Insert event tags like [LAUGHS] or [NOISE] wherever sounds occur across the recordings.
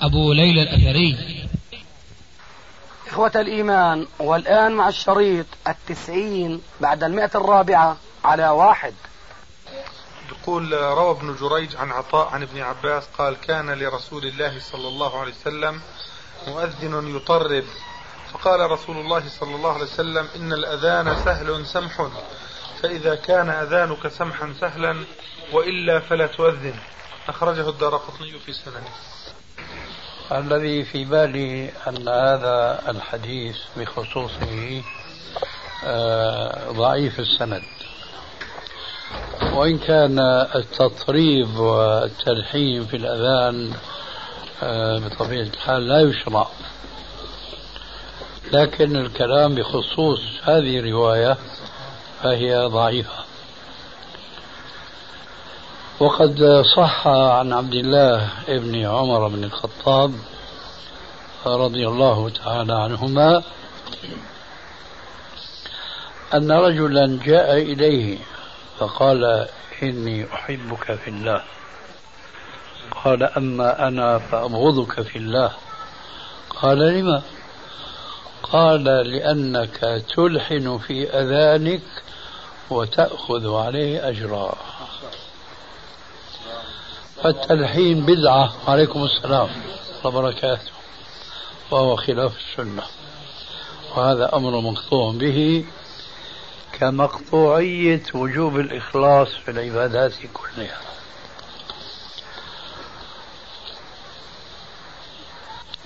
أبو ليلى الأثري. إخوة الإيمان والآن مع الشريط التسعين بعد المئة الرابعة على واحد. يقول روى ابن جريج عن عطاء عن ابن عباس قال كان لرسول الله صلى الله عليه وسلم مؤذن يطرب. فقال رسول الله صلى الله عليه وسلم إن الأذان سهل سمح. فإذا كان أذانك سمحا سهلا وإلا فلا تؤذن. أخرجه الدار قطني في سننه. الذي في بالي أن هذا الحديث بخصوصه آه، ضعيف السند. وإن كان التطريب والتلحين في الأذان آه، بطبيعة الحال لا يشرع. لكن الكلام بخصوص هذه الرواية فهي ضعيفة. وقد صح عن عبد الله بن عمر بن الخطاب رضي الله تعالى عنهما أن رجلا جاء إليه فقال إني أحبك في الله. قال أما أنا فأبغضك في الله. قال لما؟ قال لأنك تلحن في أذانك وتأخذ عليه أجرا. فالتلحين بدعة. عليكم السلام وبركاته. وهو خلاف السنة. وهذا أمر مقطوع به كمقطوعية وجوب الإخلاص في العبادات كلها.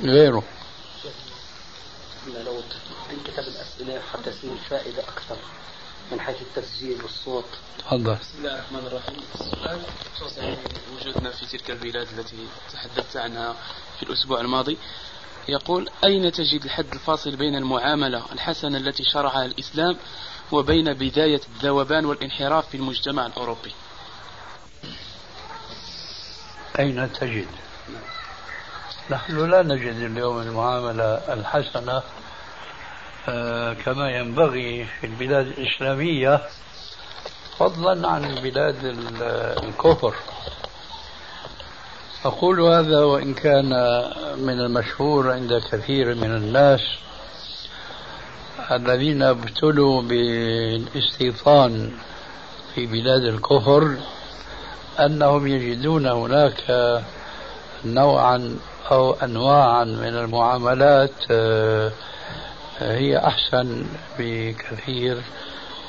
غيره. لو كتاب الأسئلة حتى يصير الفائدة أكثر. من حيث التسجيل والصوت. تفضل. بسم الله الرحمن الرحيم. السؤال يعني وجودنا في تلك البلاد التي تحدثت عنها في الأسبوع الماضي. يقول أين تجد الحد الفاصل بين المعاملة الحسنة التي شرعها الإسلام وبين بداية الذوبان والانحراف في المجتمع الأوروبي؟ أين تجد؟ نحن لا نجد اليوم المعاملة الحسنة كما ينبغي في البلاد الإسلامية فضلا عن بلاد الكفر. أقول هذا وإن كان من المشهور عند كثير من الناس الذين ابتلوا بالاستيطان في بلاد الكفر أنهم يجدون هناك نوعا أو أنواعا من المعاملات آه، هي أحسن بكثير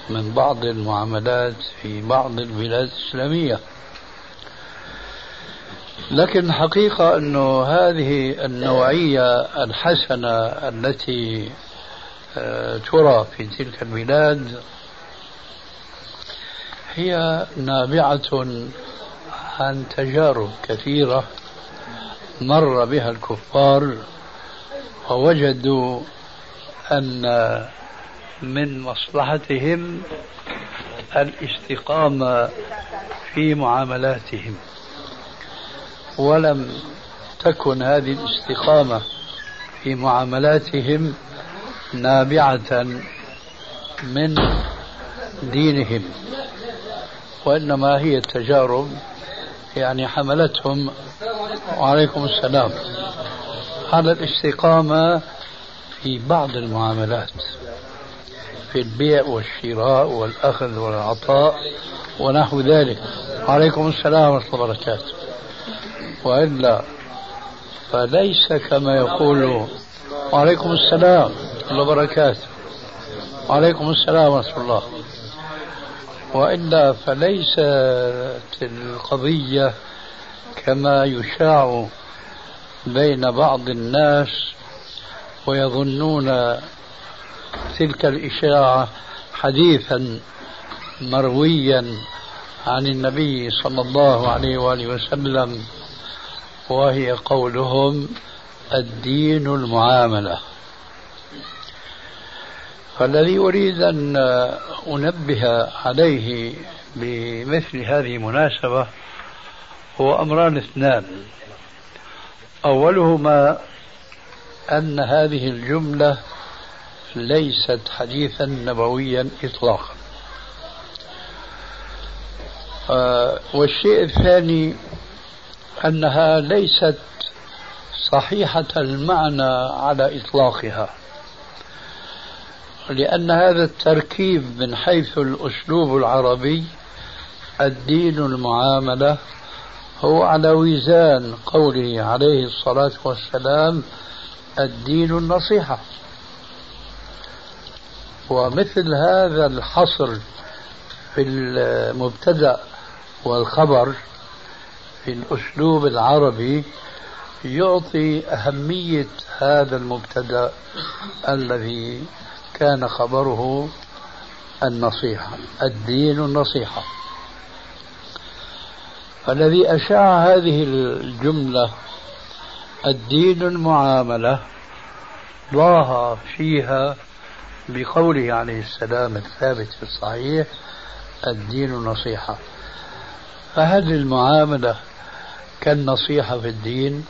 من بعض المعاملات في بعض البلاد الإسلامية. لكن الحقيقة أنه هذه النوعية الحسنة التي آه، ترى في تلك البلاد هي نابعة عن تجارب كثيرة مر بها الكفار ووجدوا أن من مصلحتهم الاستقامة في معاملاتهم. ولم تكن هذه الاستقامة في معاملاتهم نابعة من دينهم وإنما هي التجارب يعني حملتهم. وعليكم السلام. على الاستقامة في بعض المعاملات في البيع والشراء والأخذ والعطاء ونحو ذلك. عليكم السلام ورحمة الله وبركاته. وإلا فليس كما يقول وعليكم السلام ورحمة الله وبركاته. وعليكم السلام ورحمة الله. وإلا فليست القضية كما يشاع بين بعض الناس ويظنون تلك الإشاعة حديثا مرويا عن النبي صلى الله عليه وآله وسلم وهي قولهم الدين المعاملة. فالذي أريد أن أنبه عليه بمثل هذه المناسبة هو أمران اثنان. أولهما أن هذه الجملة ليست حديثا نبويا إطلاقا. آه، والشيء الثاني أنها ليست صحيحة المعنى على إطلاقها لأن هذا التركيب من حيث الأسلوب العربي الدين المعاملة هو على وزان قوله عليه الصلاة والسلام الدين النصيحة. ومثل هذا الحصر في المبتدأ والخبر في الأسلوب العربي يعطي أهمية هذا المبتدأ الذي كان خبره النصيحة الدين النصيحة. فالذي أشاع هذه الجملة الدين المعاملة. ضاها فيها بقوله عليه السلام الثابت في الصحيح الدين النصيحة فهل المعاملة كالنصيحة في الدين؟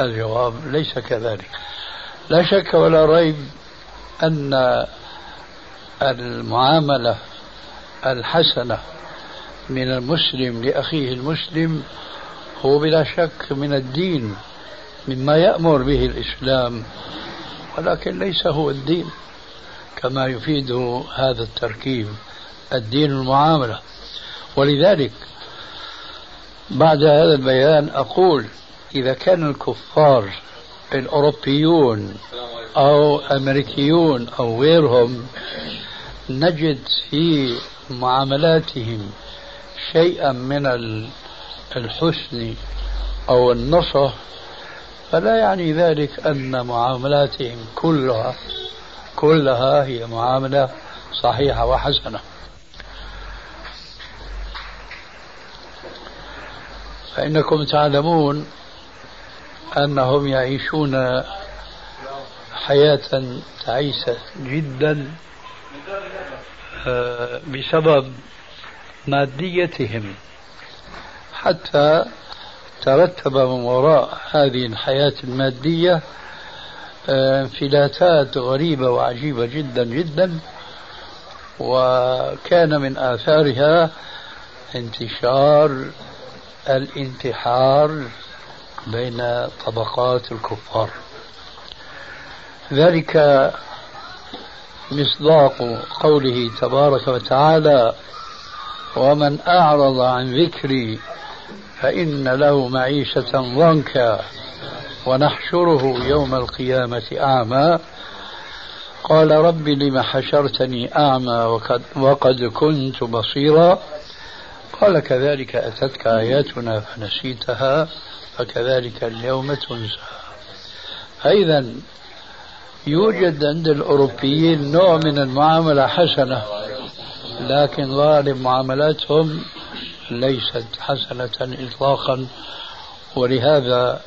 الجواب ليس كذلك. لا شك ولا ريب أن المعاملة الحسنة من المسلم لأخيه المسلم هو بلا شك من الدين. مما يأمر به الإسلام ولكن ليس هو الدين كما يفيد هذا التركيب الدين المعاملة. ولذلك بعد هذا البيان أقول إذا كان الكفار الأوروبيون أو أمريكيون أو غيرهم نجد في معاملاتهم شيئا من الحسن أو النصح فلا يعني ذلك أن معاملاتهم كلها كلها هي معاملة صحيحة وحسنة. فإنكم تعلمون أنهم يعيشون حياة تعيسة جدا آه، بسبب ماديتهم. حتى ترتب من وراء هذه الحياة المادية آه، انفلاتات غريبة وعجيبة جدا جدا وكان من آثارها انتشار الانتحار بين طبقات الكفار. ذلك مصداق قوله تبارك وتعالى ومن أعرض عن ذكري فإن له معيشة ضنكا ونحشره يوم القيامة أعمى. قال رب لم حشرتني أعمى وقد, وقد كنت بصيرا. قال كذلك أتتك آياتنا فنسيتها فكذلك اليوم تنسى. فإذا يوجد عند الأوروبيين نوع من المعاملة حسنة لكن غالب معاملاتهم ليست حسنة إطلاقا ولهذا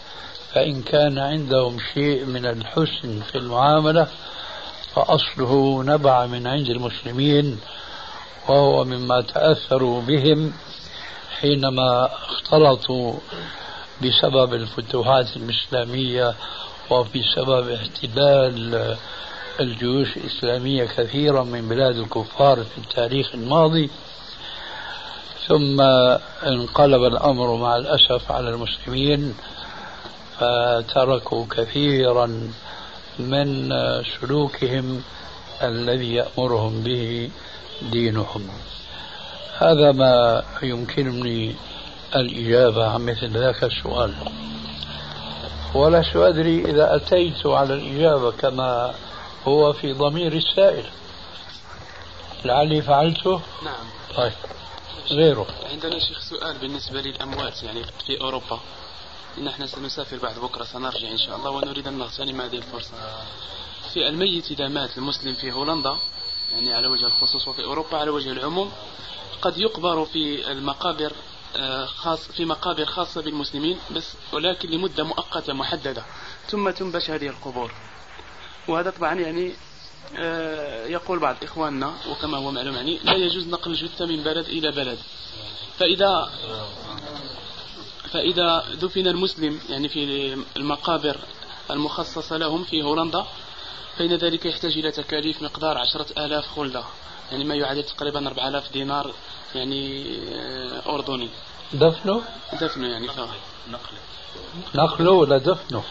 فإن كان عندهم شيء من الحسن في المعاملة فأصله نبع من عند المسلمين وهو مما تأثروا بهم حينما اختلطوا بسبب الفتوحات الإسلامية وبسبب احتلال الجيوش الإسلامية كثيرا من بلاد الكفار في التاريخ الماضي. ثم انقلب الأمر مع الأسف على المسلمين فتركوا كثيرا من سلوكهم الذي يأمرهم به دينهم. هذا ما يمكنني الإجابة عن مثل ذاك السؤال. ولست أدري إذا أتيت على الإجابة كما هو في ضمير السائل. لعلي فعلته؟ نعم. طيب. غيره. عندنا شيخ سؤال بالنسبة للأموات يعني في أوروبا. نحن سنسافر بعد بكرة سنرجع إن شاء الله ونريد أن نغتنم هذه الفرصة. في الميت إذا مات المسلم في هولندا يعني على وجه الخصوص وفي أوروبا على وجه العموم قد يقبر في المقابر آه، خاص في مقابر خاصة بالمسلمين بس ولكن لمدة مؤقتة محددة. ثم تنبش هذه القبور. وهذا طبعا يعني يقول بعض إخواننا وكما هو معلوم يعني لا يجوز نقل الجثة من بلد إلى بلد فإذا فإذا دفن المسلم يعني في المقابر المخصصة لهم في هولندا فإن ذلك يحتاج إلى تكاليف مقدار عشرة آلاف خلدة يعني ما يعادل تقريبا 4000 دينار يعني آه، أردني دفنه؟ دفنه يعني ف... نقله ولا دفنه؟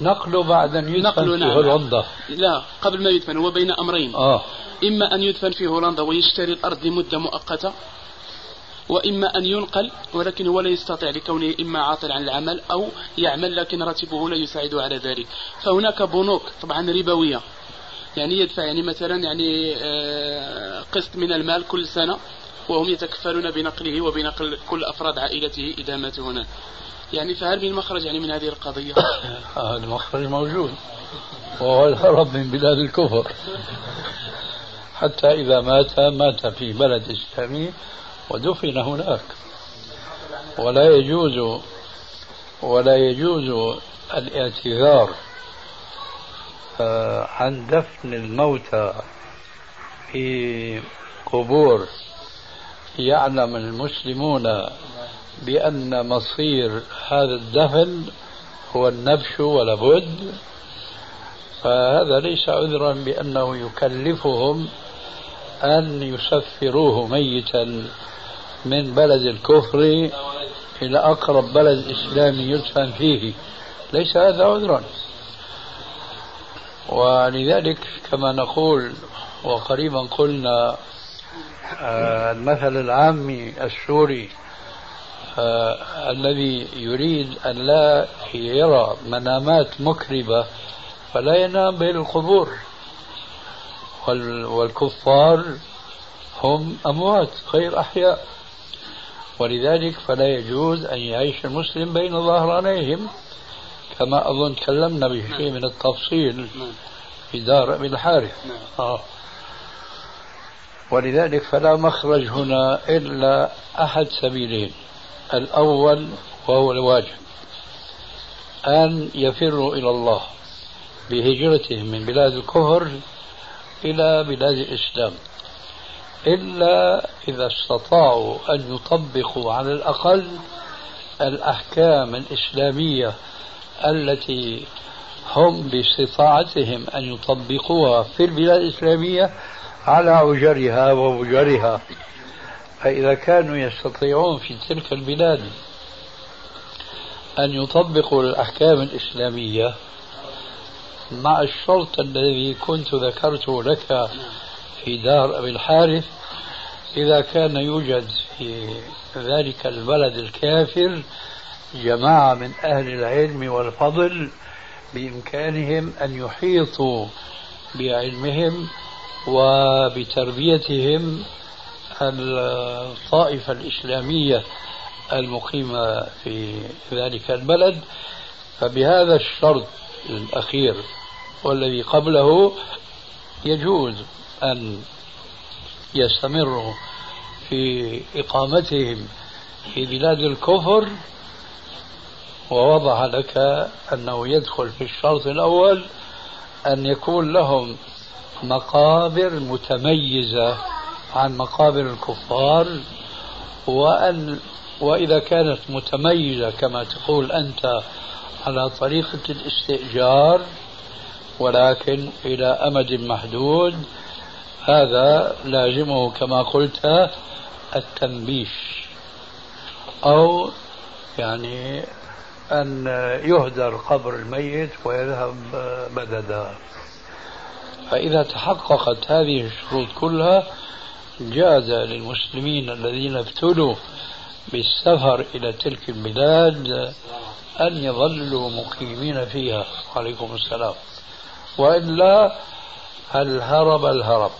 نقله بعد أن يدفن في نعم. هولندا. لا قبل ما يدفن هو بين أمرين. آه. إما أن يدفن في هولندا ويشتري الأرض لمدة مؤقتة وإما أن ينقل ولكن هو لا يستطيع لكونه إما عاطل عن العمل أو يعمل لكن راتبه لا يساعده على ذلك. فهناك بنوك طبعا ربوية. يعني يدفع يعني مثلا يعني آه، قسط من المال كل سنة وهم يتكفلون بنقله وبنقل كل أفراد عائلته إذا ماتوا هنا يعني فهل من مخرج يعني من هذه القضية؟ [COUGHS] هذا المخرج موجود. وهو الهرب من بلاد الكفر. حتى إذا مات مات في بلد إسلامي ودفن هناك. ولا يجوز ولا يجوز الاعتذار آه، عن دفن الموتى في قبور يعلم المسلمون بأن مصير هذا الدفن هو النبش ولا بد. فهذا ليس عذرا بأنه يكلفهم أن يسفروه ميتا من بلد الكفر إلى أقرب بلد إسلامي يدفن فيه. ليس هذا عذرا. ولذلك كما نقول وقريبا قلنا آه، المثل العامي السوري الذي يريد أن لا يرى منامات مكربة فلا ينام بين القبور. والكفار هم أموات غير أحياء. ولذلك فلا يجوز أن يعيش المسلم بين ظهرانيهم كما أظن تكلمنا بشيء من التفصيل في دار أبي الحارث. آه. ولذلك فلا مخرج هنا إلا أحد سبيلين. الأول وهو الواجب أن يفروا إلى الله بهجرتهم من بلاد الكفر إلى بلاد الإسلام. إلا إذا استطاعوا أن يطبقوا على الأقل الأحكام الإسلامية التي هم باستطاعتهم أن يطبقوها في البلاد الإسلامية على عجرها ووجرها فإذا كانوا يستطيعون في تلك البلاد أن يطبقوا الأحكام الإسلامية مع الشرط الذي كنت ذكرته لك في دار أبي الحارث إذا كان يوجد في ذلك البلد الكافر جماعة من أهل العلم والفضل بإمكانهم أن يحيطوا بعلمهم وبتربيتهم الطائفة الإسلامية المقيمة في ذلك البلد فبهذا الشرط الأخير والذي قبله يجوز أن يستمروا في إقامتهم في بلاد الكفر ووضح لك أنه يدخل في الشرط الأول أن يكون لهم مقابر متميزة عن مقابر الكفار وأن وإذا كانت متميزة كما تقول أنت على طريقة الاستئجار ولكن إلى أمد محدود هذا لازمه كما قلت التنبيش. أو يعني أن يهدر قبر الميت ويذهب بددا فإذا تحققت هذه الشروط كلها جاز للمسلمين الذين ابتلوا بالسفر إلى تلك البلاد أن يظلوا مقيمين فيها. عليكم السلام. وإلا الهرب الهرب؟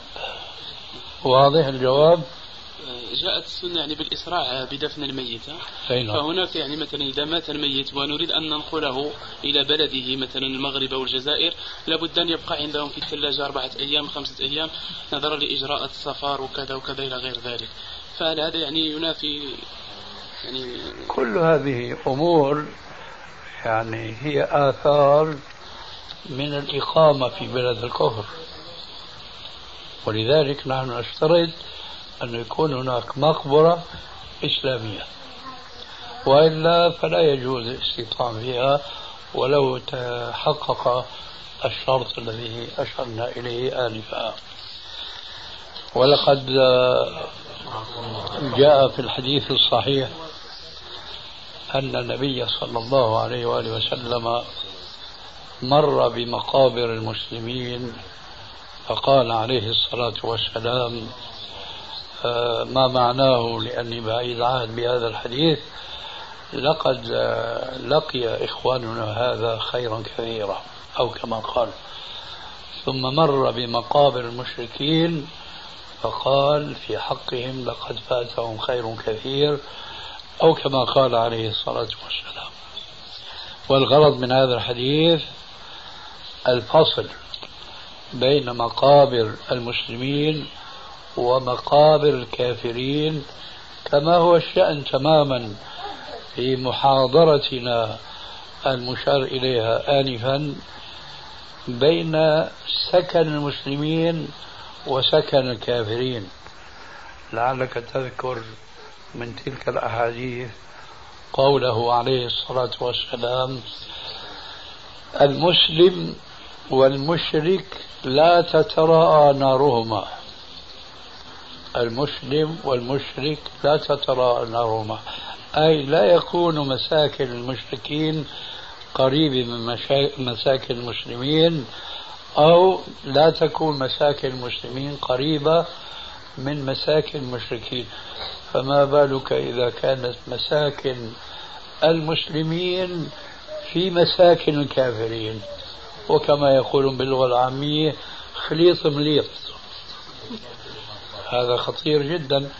واضح الجواب؟ جاءت السنة يعني بالإسراع بدفن الميت نعم. فهناك يعني مثلا إذا مات الميت ونريد أن ننقله إلى بلده مثلا المغرب أو الجزائر لابد أن يبقى عندهم في الثلاجة أربعة أيام خمسة أيام نظرا لإجراءات السفر وكذا وكذا إلى غير ذلك. فهل هذا يعني ينافي يعني كل هذه أمور يعني هي آثار من الإقامة في بلد الكفر. ولذلك نحن نشترط أن يكون هناك مقبرة إسلامية. وإلا فلا يجوز الاستيطان فيها ولو تحقق الشرط الذي أشرنا إليه آنفا. ولقد جاء في الحديث الصحيح أن النبي صلى الله عليه وآله وسلم مر بمقابر المسلمين فقال عليه الصلاة والسلام ما معناه لأني بعيد عهد بهذا الحديث. لقد آه، لقي إخواننا هذا خيرا كثيرا أو كما قال. ثم مر بمقابر المشركين فقال في حقهم لقد فاتهم خير كثير أو كما قال عليه الصلاة والسلام. والغرض من هذا الحديث الفصل بين مقابر المسلمين ومقابر الكافرين كما هو الشأن تماما في محاضرتنا المشار إليها آنفا بين سكن المسلمين وسكن الكافرين. لعلك تذكر من تلك الأحاديث قوله عليه الصلاة والسلام المسلم والمشرك لا تتراءى نارهما. المسلم والمشرك لا تتراءى نارهما أي لا يكون مساكن المشركين قريبة من مساكن المسلمين أو لا تكون مساكن المسلمين قريبة من مساكن المشركين. فما بالك إذا كانت مساكن المسلمين في مساكن الكافرين؟ وكما يقولون باللغة العامية خليط مليط هذا خطير جدا.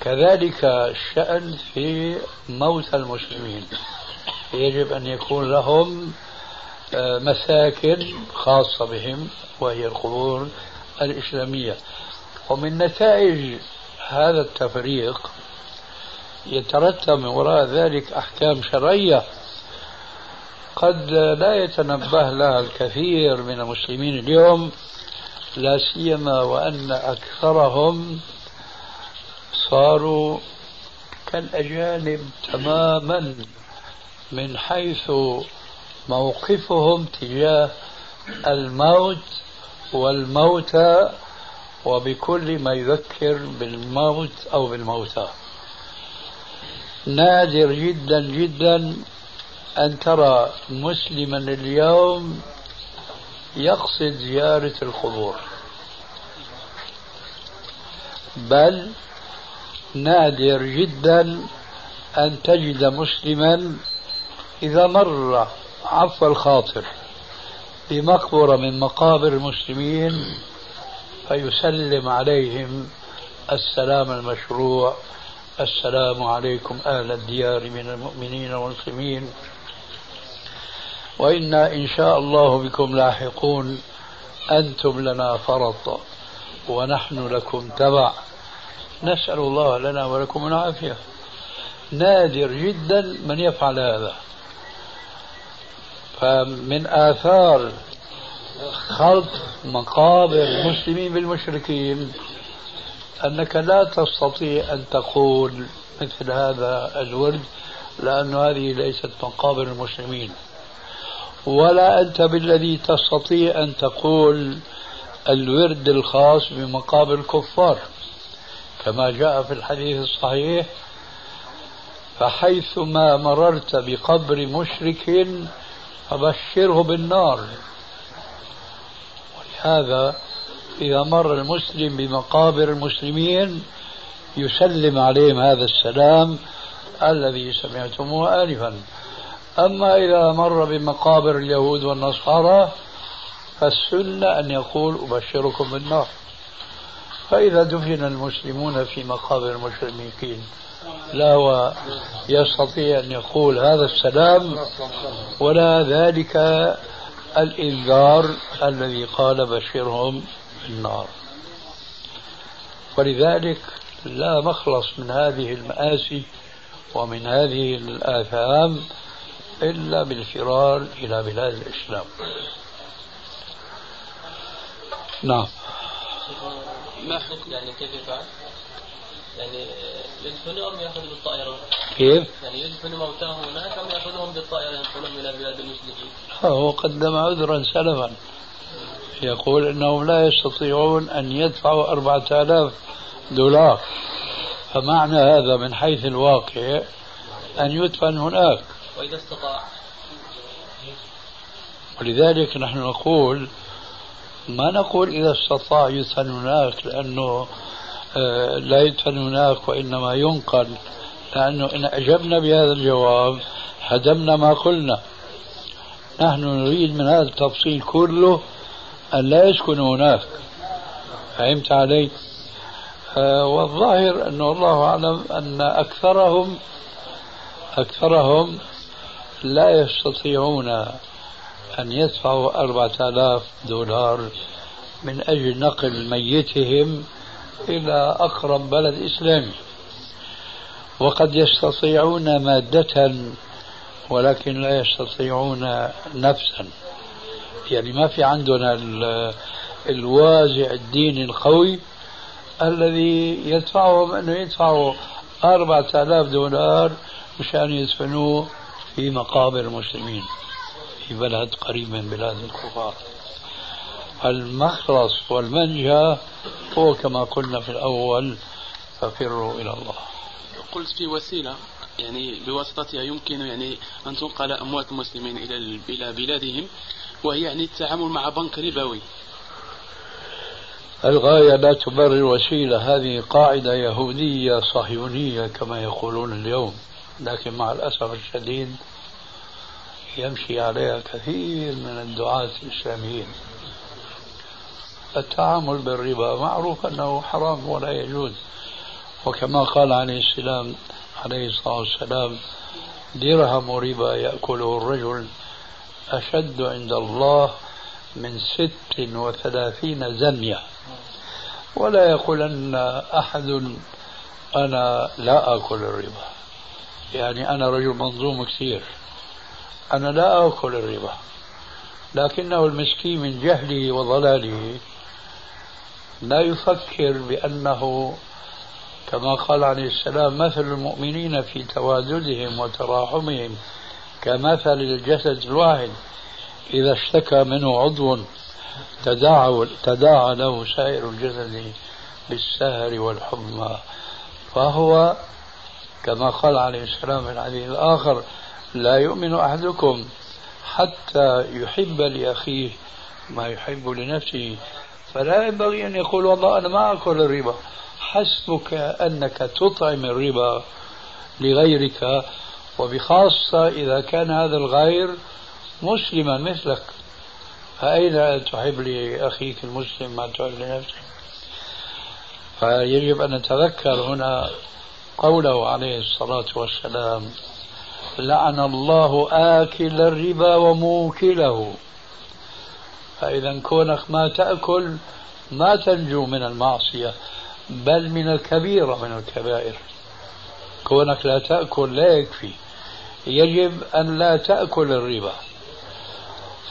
كذلك الشأن في موتى المسلمين. يجب أن يكون لهم آه، مساكن خاصة بهم وهي القبور الإسلامية. ومن نتائج هذا التفريق يترتب من وراء ذلك أحكام شرعية قد لا يتنبه لها الكثير من المسلمين اليوم. لا سيما وأن أكثرهم صاروا كالأجانب تماما من حيث موقفهم تجاه الموت والموتى وبكل ما يذكر بالموت أو بالموتى. نادر جدا جدا أن ترى مسلما اليوم يقصد زيارة القبور. بل نادر جدا أن تجد مسلما إذا مر عفو الخاطر بمقبرة من مقابر المسلمين فيسلم عليهم السلام المشروع. السلام عليكم أهل الديار من المؤمنين والمسلمين. وإنا إن شاء الله بكم لاحقون. أنتم لنا فرط ونحن لكم تبع. نسأل الله لنا ولكم العافية. نادر جدا من يفعل هذا. فمن آثار خلط مقابر المسلمين بالمشركين أنك لا تستطيع أن تقول مثل هذا الورد لأن هذه ليست مقابر المسلمين. ولا أنت بالذي تستطيع أن تقول الورد الخاص بمقابر الكفار. كما جاء في الحديث الصحيح فحيثما مررت بقبر مشرك فبشره بالنار. ولهذا إذا مر المسلم بمقابر المسلمين يسلم عليهم هذا السلام الذي سمعتموه آنفا. أما إذا مر بمقابر اليهود والنصارى فالسنة أن يقول أبشركم بالنار. فإذا دفن المسلمون في مقابر المشركين لا هو يستطيع أن يقول هذا السلام ولا ذلك الإنذار الذي قال بشرهم بالنار. ولذلك لا مخلص من هذه المآسي ومن هذه الآثام إلا بالفرار إلى بلاد الإسلام نعم ما حكم يعني كيف يفعل؟ يعني يدفنوا أم يأخذوا بالطائرة؟ كيف؟ يعني يدفنوا موتاه هناك أم يأخذهم بالطائرة ينقلهم إلى بلاد المسلمين؟ هو قدم عذرا سلفا يقول إنهم لا يستطيعون أن يدفعوا أربعة آلاف دولار فمعنى هذا من حيث الواقع أن يدفن هناك وإذا استطاع. ولذلك نحن نقول ما نقول إذا استطاع يدفن هناك لأنه آه، لا يدفن هناك وإنما ينقل لأنه إن أجبنا بهذا الجواب هدمنا ما قلنا. نحن نريد من هذا التفصيل كله أن لا يسكنوا هناك. فهمت علي؟ آه والظاهر أنه الله أعلم أن أكثرهم أكثرهم لا يستطيعون أن يدفعوا أربعة آلاف دولار من أجل نقل ميتهم إلى أقرب بلد إسلامي وقد يستطيعون مادة ولكن لا يستطيعون نفسا. يعني ما في عندنا الوازع الديني القوي الذي يدفعهم أنه يدفعوا أربعة آلاف دولار مشان يدفنوه في مقابر المسلمين في بلد قريب من بلاد الكفار. المخلص والمنجى هو كما قلنا في الأول ففروا إلى الله. قلت في وسيلة يعني بواسطتها يمكن يعني أن تنقل أموات المسلمين إلى بلادهم وهي يعني التعامل مع بنك ربوي. الغاية لا تبرر الوسيلة هذه قاعدة يهودية صهيونية كما يقولون اليوم. لكن مع الأسف الشديد يمشي عليها كثير من الدعاة الإسلاميين. التعامل بالربا معروف أنه حرام ولا يجوز. وكما قال عليه السلام عليه الصلاة والسلام درهم ربا يأكله الرجل أشد عند الله من ست وثلاثين زنية ولا يقولن أحد أنا لا آكل الربا. يعني أنا رجل منظوم كثير. أنا لا آكل الربا لكنه المسكين من جهله وضلاله لا يفكر بأنه كما قال عليه السلام مثل المؤمنين في تواددهم وتراحمهم كمثل الجسد الواحد. إذا اشتكى منه عضو تداعى, تداعى له سائر الجسد بالسهر والحمى فهو كما قال عليه السلام في الحديث الآخر لا يؤمن أحدكم حتى يحب لأخيه ما يحب لنفسه. فلا ينبغي أن يقول والله أنا ما أكل الربا. حسبك أنك تطعم الربا لغيرك وبخاصة إذا كان هذا الغير مسلما مثلك. فأين تحب لأخيك المسلم ما تحب لنفسك فيجب أن نتذكر هنا قوله عليه الصلاة والسلام لعن الله آكل الربا وموكله. فإذا كونك ما تأكل ما تنجو من المعصية بل من الكبيرة من الكبائر. كونك لا تأكل لا يكفي يجب أن لا تأكل الربا.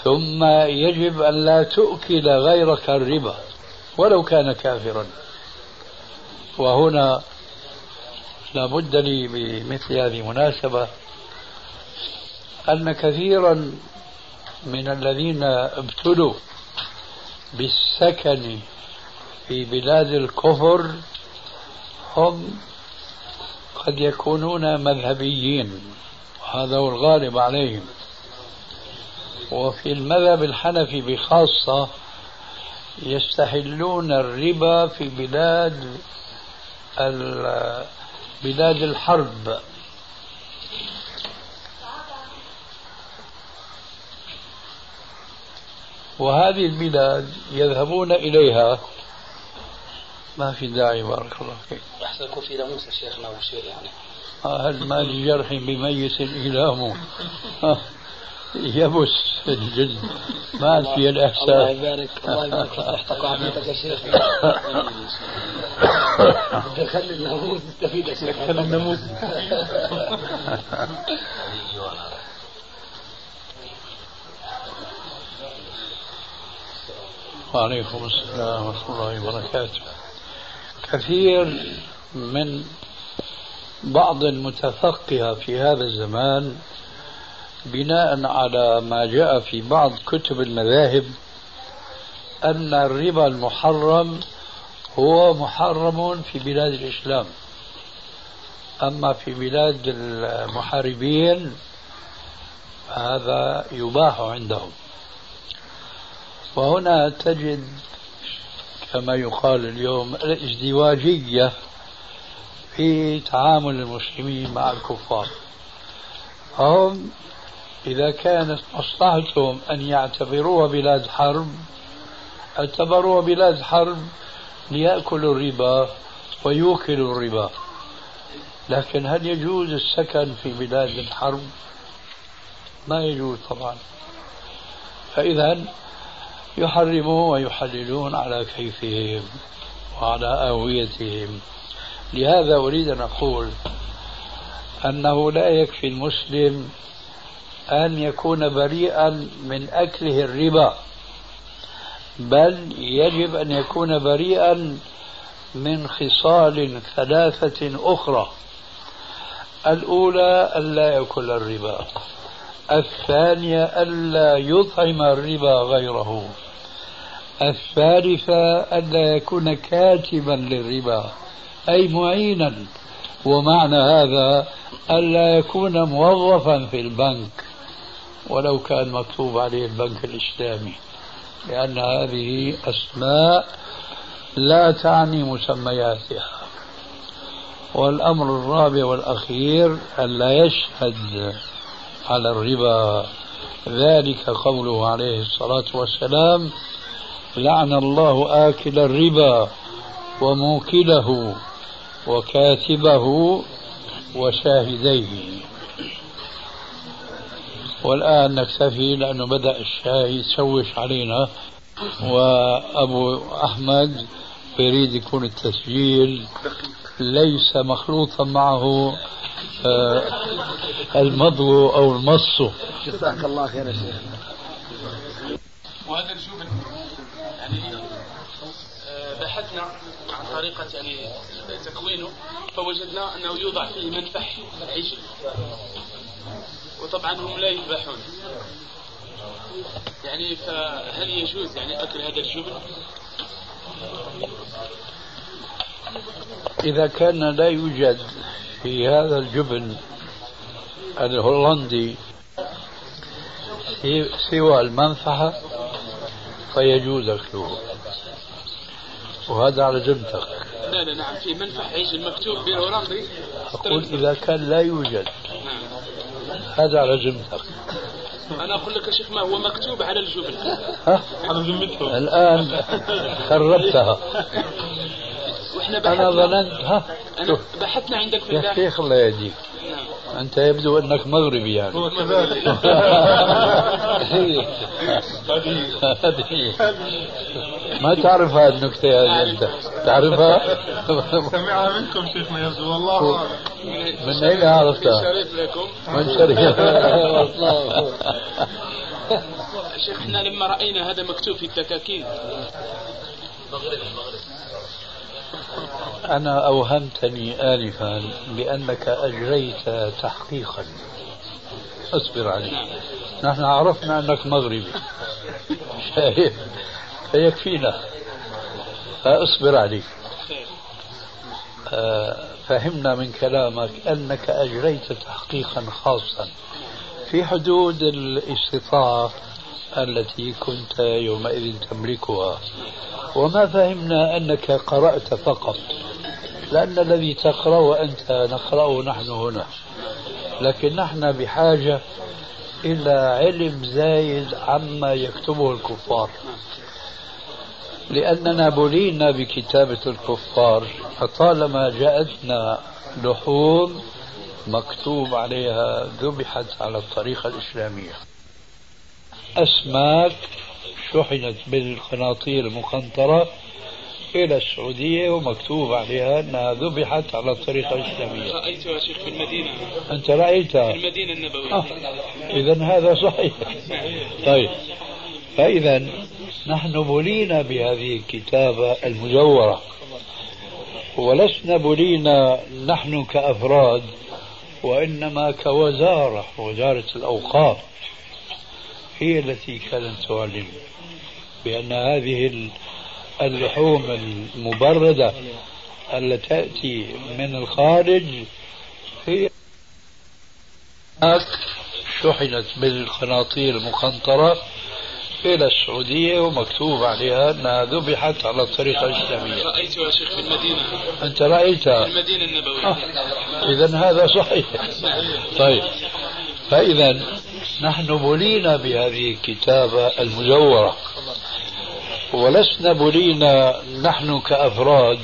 ثم يجب أن لا تؤكل غيرك الربا ولو كان كافرا. وهنا لابد لي بمثل هذه المناسبة أن كثيرا من الذين ابتلوا بالسكن في بلاد الكفر هم قد يكونون مذهبيين وهذا هو الغالب عليهم. وفي المذهب الحنفي بخاصة يستحلون الربا في بلاد بلاد الحرب. وهذه البلاد يذهبون إليها. ما في داعي بارك الله فيك. أحسن يكون في ناموس شيخنا أو شيء يعني. هل ما لجرح بميت إلام يبس الجلد ما عاد في الله الإحساس. يبارك الله يبارك. في صحتك وعافيتك يا شيخ. خلي الناموس يستفيد يا شيخ. خلي الناموس. وعليكم السلام ورحمة الله وبركاته. كثير من بعض المتفقهة في هذا الزمان بناء على ما جاء في بعض كتب المذاهب أن الربا المحرم هو محرم في بلاد الإسلام. أما في بلاد المحاربين هذا يباح عندهم. وهنا تجد كما يقال اليوم الازدواجية في تعامل المسلمين مع الكفار. هم إذا كانت مصلحتهم أن يعتبروها بلاد حرب اعتبروها بلاد حرب ليأكلوا الربا ويوكلوا الربا. لكن هل يجوز السكن في بلاد الحرب؟ ما يجوز طبعا. فإذا يحرمون ويحللون على كيفهم وعلى آويتهم. لهذا أريد أن أقول أنه لا يكفي المسلم أن يكون بريئا من أكله الربا بل يجب أن يكون بريئا من خصال ثلاثة أخرى. الأولى ألا يأكل الربا الثانية ألا يطعم الربا غيره الثالثة ألا يكون كاتبا للربا أي معينا ومعنى هذا ألا يكون موظفا في البنك. ولو كان مكتوب عليه البنك الإسلامي لأن هذه أسماء لا تعني مسمياتها. والأمر الرابع والأخير ألا يشهد على الربا. ذلك قوله عليه الصلاة والسلام لعن الله آكل الربا وموكله وكاتبه وشاهديه. والآن نكتفي لأنه بدأ الشاي يتشوش علينا وأبو أحمد يريد يكون التسجيل. ليس مخلوطا معه آه المضغ أو المص. جزاك الله خير يا شيخ. وهذا نشوف يعني آه، بحثنا عن طريقة يعني تكوينه فوجدنا أنه يوضع فيه منفح عجل. وطبعا هم لا يذبحون. يعني فهل يجوز يعني أكل هذا الجبن؟ إذا كان لا يوجد في هذا الجبن الهولندي سوى المنفعة فيجوز أكله. وهذا على ذمتك لا لا نعم في منفح عيش المكتوب بالهولندي. أقول إذا كان لا يوجد. نعم. هذا على ذمتك أنا أقول لك يا شيخ ما هو مكتوب على الجبن ها؟ على ذمتهم الآن خربتها. وإحنا أنا بحثنا ظننت ها؟ أنا بحثنا عند يا الفلاح شيخ الله يهديك. أنت يبدو أنك مغربي يعني. هو [LAUGHS] كذلك. هذه. ما تعرف هذه النكتة يا أنت؟ تعرفها؟ سمعها منكم شيخنا يبدو والله أعلم. من أين عرفتها؟ شريف لكم. من شركة [LAUGHS] شيخ إحنا لما رأينا هذا مكتوب في التكاكين أنا أوهمتني آنفا بأنك أجريت تحقيقا. اصبر علي. نحن عرفنا أنك مغربي. شايف؟ فيكفينا. فاصبر علي. خير آه، فهمنا من كلامك أنك أجريت تحقيقا خاصا في حدود الاستطاعة التي كنت يومئذ تملكها. وما فهمنا أنك قرأت فقط. لأن الذي تقرأ أنت نقرأه نحن هنا. لكن نحن بحاجة إلى علم زايد عما يكتبه الكفار. لأننا بلينا بكتابة الكفار فطالما جاءتنا لحوم مكتوب عليها ذبحت على الطريقة الإسلامية. أسماك شحنت بالقناطير المقنطرة إلى السعودية ومكتوب عليها أنها ذبحت على الطريقة الإسلامية. رأيتها يا شيخ في المدينة. أنت رأيتها في المدينة النبوية. آه. إذا هذا صحيح. طيب. فإذا نحن بلينا بهذه الكتابة المزورة ولسنا بلينا نحن كأفراد وإنما كوزارة وزارة الأوقاف هي التي كانت تعلن بأن هذه اللحوم المبردة التي تأتي من الخارج هي شحنت بالقناطير المقنطرة إلى السعودية ومكتوب عليها أنها ذبحت على الطريقة الإسلامية. رأيتها يا شيخ في المدينة. أنت رأيتها في المدينة النبوية. آه. إذا هذا صحيح. طيب. فإذا نحن بلينا بهذه الكتابة المزورة ولسنا بلينا نحن كأفراد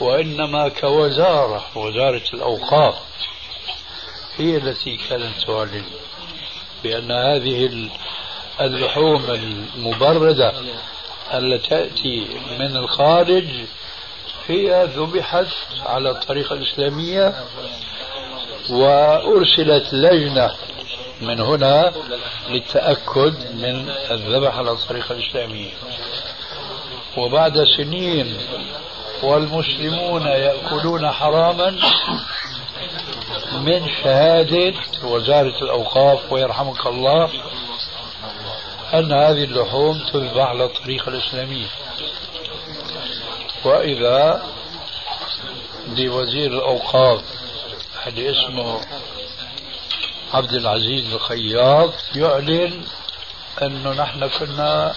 وإنما كوزارة وزارة الأوقاف هي التي كانت تعلن بأن هذه اللحوم المبردة التي تأتي من الخارج هي ذبحت على الطريقة الإسلامية وأرسلت لجنة من هنا للتأكد من الذبح على الطريقة الإسلامية. وبعد سنين والمسلمون يأكلون حراما من شهادة وزارة الأوقاف ويرحمك الله أن هذه اللحوم تذبح على الطريقة الإسلامية وإذا لوزير الأوقاف اللي اسمه عبد العزيز الخياط يعلن أنه نحن كنا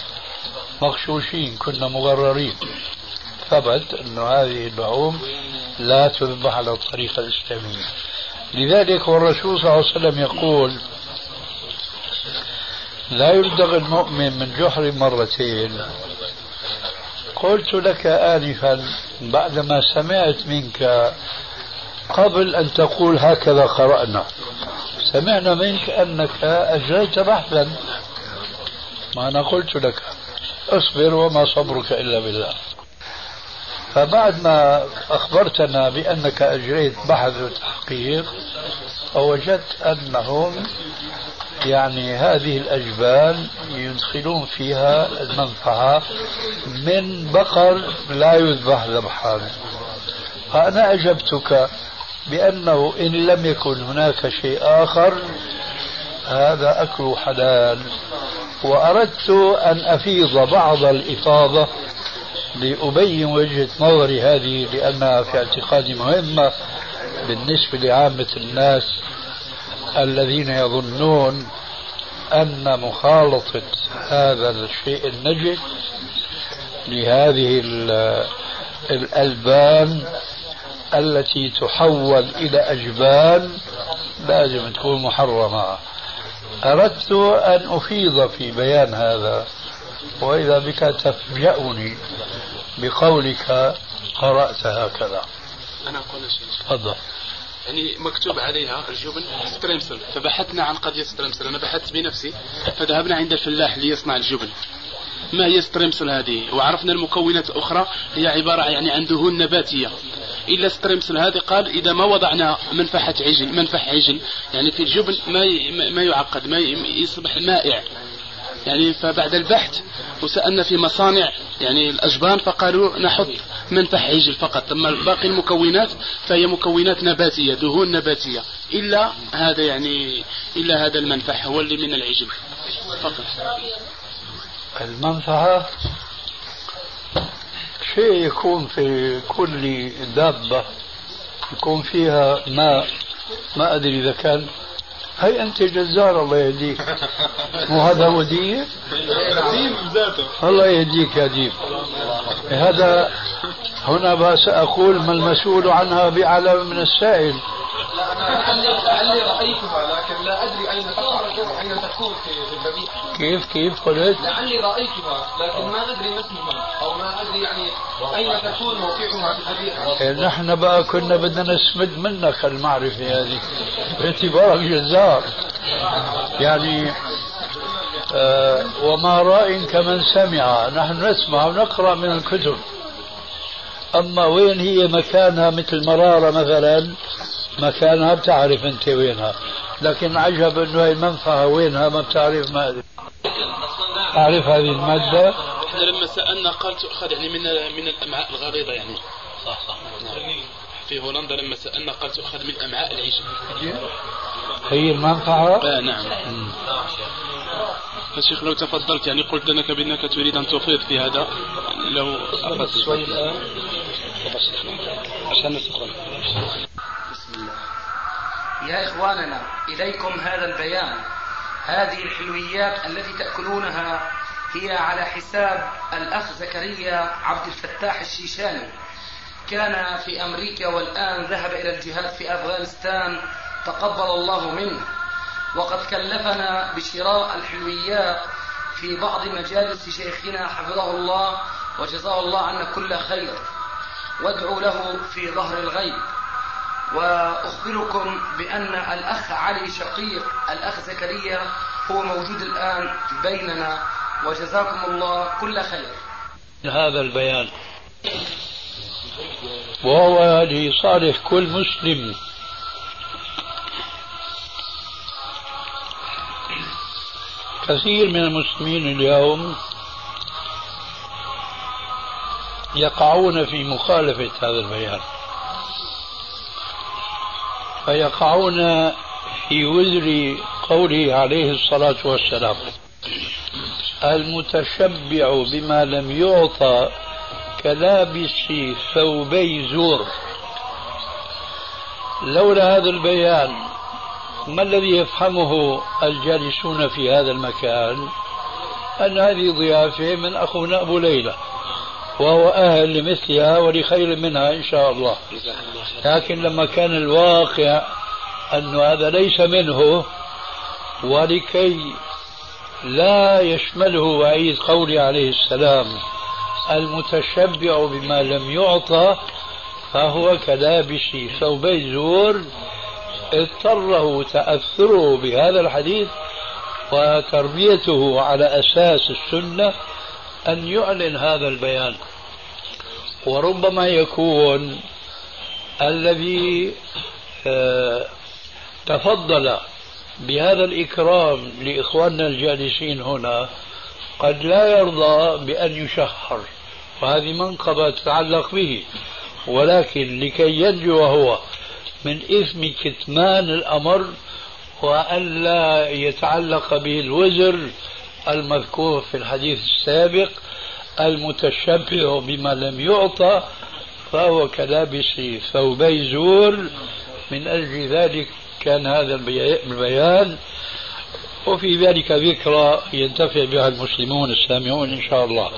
مغشوشين كنا مغررين. ثبت أن هذه اللحوم لا تذبح على الطريقة الإسلامية. لذلك والرسول صلى الله عليه وسلم يقول لا يلدغ المؤمن من جحر مرتين. قلت لك آنفا بعدما سمعت منك قبل أن تقول هكذا قرأنا. سمعنا منك أنك أجريت بحثا. ما أنا قلت لك. اصبر وما صبرك إلا بالله. فبعد ما أخبرتنا بأنك أجريت بحث وتحقيق فوجدت أنهم يعني هذه الأجبال يدخلون فيها المنفعة من بقر لا يذبح ذبحا. فأنا أجبتك بأنه إن لم يكن هناك شيء آخر هذا أكل حلال. وأردت أن أفيض بعض الإفاضة لأبين وجهة نظري هذه لأنها في اعتقادي مهمة بالنسبة لعامة الناس الذين يظنون أن مخالطة هذا الشيء النجس لهذه الألبان التي تحول إلى أجبان لازم تكون محرمة. أردت أن أفيض في بيان هذا وإذا بك تفجأني بقولك قرأت هكذا. أنا أقول شيء. تفضل. يعني مكتوب عليها الجبن stremsel. فبحثنا عن قضية stremsel. أنا بحثت بنفسي فذهبنا عند الفلاح ليصنع الجبن. ما هي stremsel هذه؟ وعرفنا المكونات الأخرى. هي عبارة يعني عن دهون نباتية. إلا stremsel هذه قال إذا ما وضعنا منفحة عجل منفح عجل يعني في الجبن ما ما يعقد ما يصبح مائع. يعني فبعد البحث وسألنا في مصانع يعني الأجبان فقالوا نحط منفح عجل فقط. أما باقي المكونات فهي مكونات نباتية دهون نباتية. إلا هذا يعني إلا هذا المنفح هو اللي من العجل. فقط. المنفعة شيء يكون في كل دابة يكون فيها ماء. ما أدري إذا كان هي أنت جزار الله يهديك؟ مو هذا ودية الله يهديك يا ديب هذا هنا سأقول ما المسؤول عنها بأعلم من السائل. لعلي رأيتها لكن لا أدري أين أين تكون في الذبيحة كيف كيف قلت؟ لعلي رأيتها لكن ما أدري ما اسمها أو ما أدري يعني أين تكون موقعها في الذبيحة. نحن بقى كنا بدنا نسمد منك المعرفة هذه. باعتبارك جزار يعني آه وما راء كمن سمع. نحن نسمع ونقرأ من الكتب. أما وين هي مكانها مثل مرارة مثلا مكانها بتعرف أنت وينها. لكن عجب أنه هي المنفعة وينها ما بتعرف ما أدري. تعرف هذه المادة؟ إحنا لما سألنا قال تؤخذ يعني من من الأمعاء الغليظة يعني. صح صح. نعم. في هولندا لما سألنا قال تؤخذ من أمعاء العيش. هي المنفعة؟ آه نعم. فالشيخ لو تفضلت يعني قلت لك بأنك تريد أن تفيض في هذا. لو أخذت. شوي الآن عشان نسخن بسم الله. يا إخواننا إليكم هذا البيان. هذه الحلويات التي تأكلونها هي على حساب الأخ زكريا عبد الفتاح الشيشاني. كان في أمريكا والآن ذهب إلى الجهاد في أفغانستان تقبل الله منه. وقد كلفنا بشراء الحلويات في بعض مجالس شيخنا حفظه الله وجزاه الله عنا كل خير. وادعوا له في ظهر الغيب. وأخبركم بأن الأخ علي شقيق الأخ زكريا هو موجود الآن بيننا. وجزاكم الله كل خير. هذا البيان. وهو لصالح كل مسلم. كثير من المسلمين اليوم يقعون في مخالفة هذا البيان. فيقعون في وزر قوله عليه الصلاة والسلام المتشبع بما لم يعطى كلابس ثوبي زور. لولا هذا البيان ما الذي يفهمه الجالسون في هذا المكان؟ أن هذه ضيافة من أخونا أبو ليلى وهو أهل لمثلها ولخير منها إن شاء الله. لكن لما كان الواقع أن هذا ليس منه ولكي لا يشمله وعيد قوله عليه السلام المتشبع بما لم يعطى فهو كلابس ثوبي زور اضطره تأثره بهذا الحديث وتربيته على أساس السنة أن يعلن هذا البيان. وربما يكون الذي آه، تفضل بهذا الإكرام لإخواننا الجالسين هنا قد لا يرضى بأن يشهر. وهذه منقبة تتعلق به. ولكن لكي ينجو هو من إثم كتمان الأمر وأن لا يتعلق به الوزر المذكور في الحديث السابق المتشبه بما لم يعطى فهو كلابس ثوبي زور. من أجل ذلك كان هذا البيان وفي ذلك ذكرى ينتفع بها المسلمون السامعون إن شاء الله.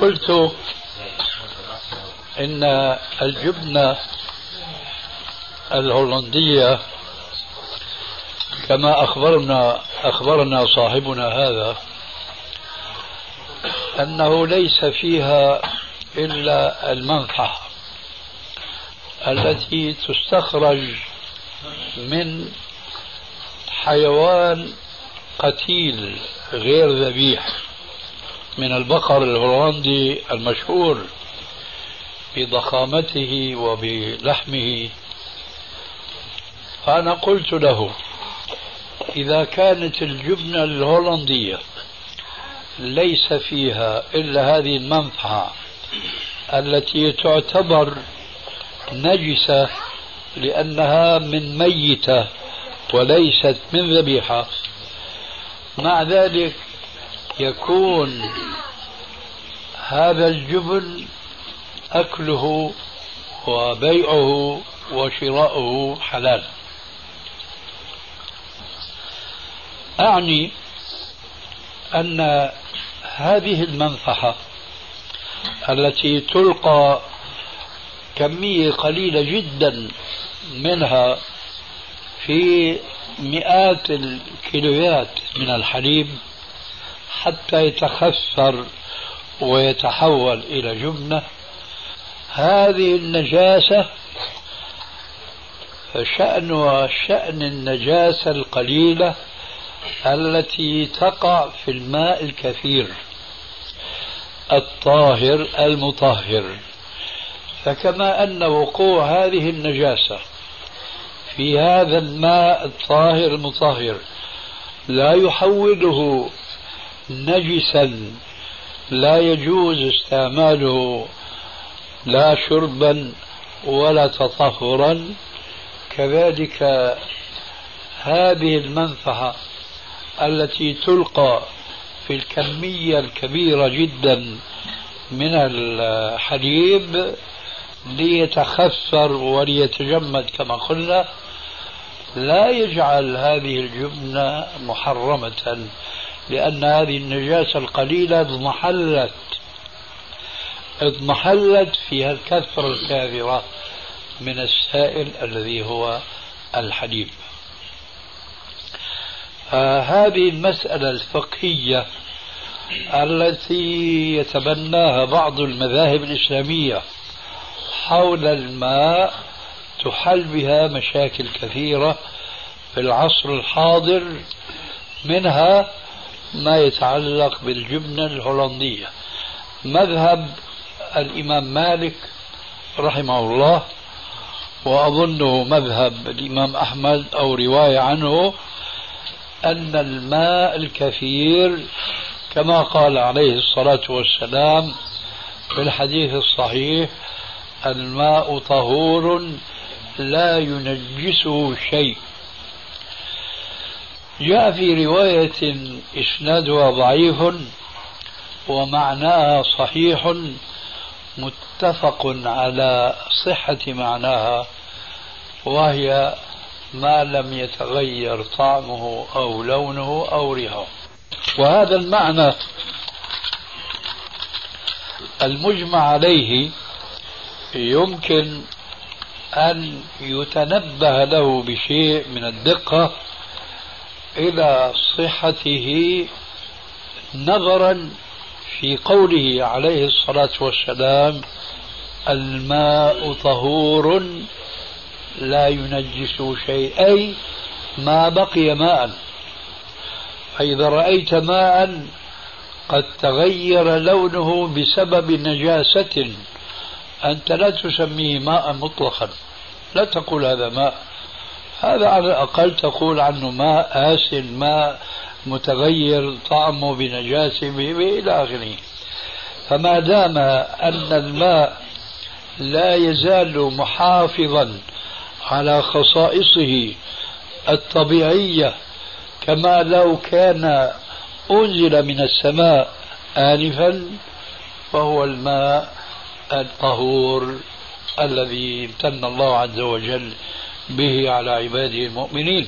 قلت إن الجبنة الهولندية كما أخبرنا أخبرنا صاحبنا هذا أنه ليس فيها إلا المنفعة التي تستخرج من حيوان قتيل غير ذبيح من البقر الهولندي المشهور بضخامته وبلحمه. فأنا قلت له إذا كانت الجبنة الهولندية ليس فيها إلا هذه المنفعة التي تعتبر نجسة لأنها من ميتة وليست من ذبيحة. مع ذلك يكون هذا الجبن أكله وبيعه وشراؤه حلال. أعني أن هذه المنفعة التي تلقى كمية قليلة جدا منها في مئات الكيلوات من الحليب حتى يتخثر ويتحول إلى جبنة. هذه النجاسة شأنها شأن النجاسة القليلة التي تقع في الماء الكثير الطاهر المطهر. فكما أن وقوع هذه النجاسة في هذا الماء الطاهر المطهر لا يحوله نجسا لا يجوز استعماله لا شربا ولا تطهرا. كذلك هذه المنفعة التي تلقى في الكمية الكبيرة جدا من الحليب ليتخثر وليتجمد كما قلنا. لا يجعل هذه الجبنة محرمة لأن هذه النجاسة القليلة اضمحلت اضمحلت فيها الكثرة الكافرة من السائل الذي هو الحليب. هذه المسألة الفقهية التي يتبناها بعض المذاهب الإسلامية حول الماء تحل بها مشاكل كثيرة في العصر الحاضر منها ما يتعلق بالجبنة الهولندية. مذهب الإمام مالك رحمه الله وأظنه مذهب الإمام أحمد أو رواية عنه أن الماء الكثير كما قال عليه الصلاة والسلام في الحديث الصحيح الماء طهور لا ينجسه شيء. جاء في رواية إسنادها ضعيف ومعناها صحيح متفق على صحة معناها وهي ما لم يتغير طعمه أو لونه أو ريحه. وهذا المعنى المجمع عليه يمكن أن يتنبه له بشيء من الدقة إلى صحته نظرا في قوله عليه الصلاة والسلام الماء طهور لا ينجس شيء أي ما بقي ماء. فإذا رأيت ماء قد تغير لونه بسبب نجاسة أنت لا تسميه ماء مطلقا. لا تقول هذا ماء. هذا على الأقل تقول عنه ماء آسن ماء متغير طعمه بنجاسة إلى آخره. فما دام أن الماء لا يزال محافظا على خصائصه الطبيعية كما لو كان أنزل من السماء آنفا فهو الماء الطهور الذي امتن الله عز وجل به على عباده المؤمنين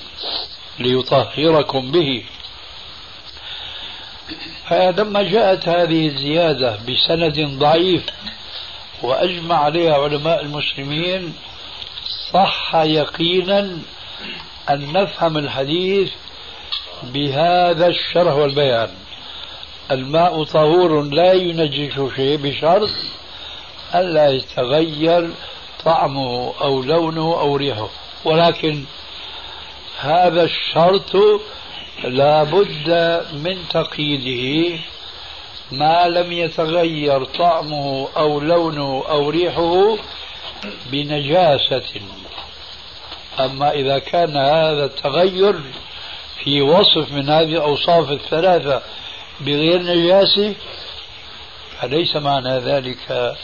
ليطهركم به. فلما جاءت هذه الزيادة بسند ضعيف وأجمع عليها علماء المسلمين صح يقينا أن نفهم الحديث بهذا الشرح والبيان. الماء طهور لا ينجس شيء بشرط ألا يتغير طعمه أو لونه أو ريحه. ولكن هذا الشرط لا بد من تقييده. ما لم يتغير طعمه أو لونه أو ريحه بنجاسة. أما إذا كان هذا التغير في وصف من هذه الأوصاف الثلاثة بغير نجاسة فليس معنى ذلك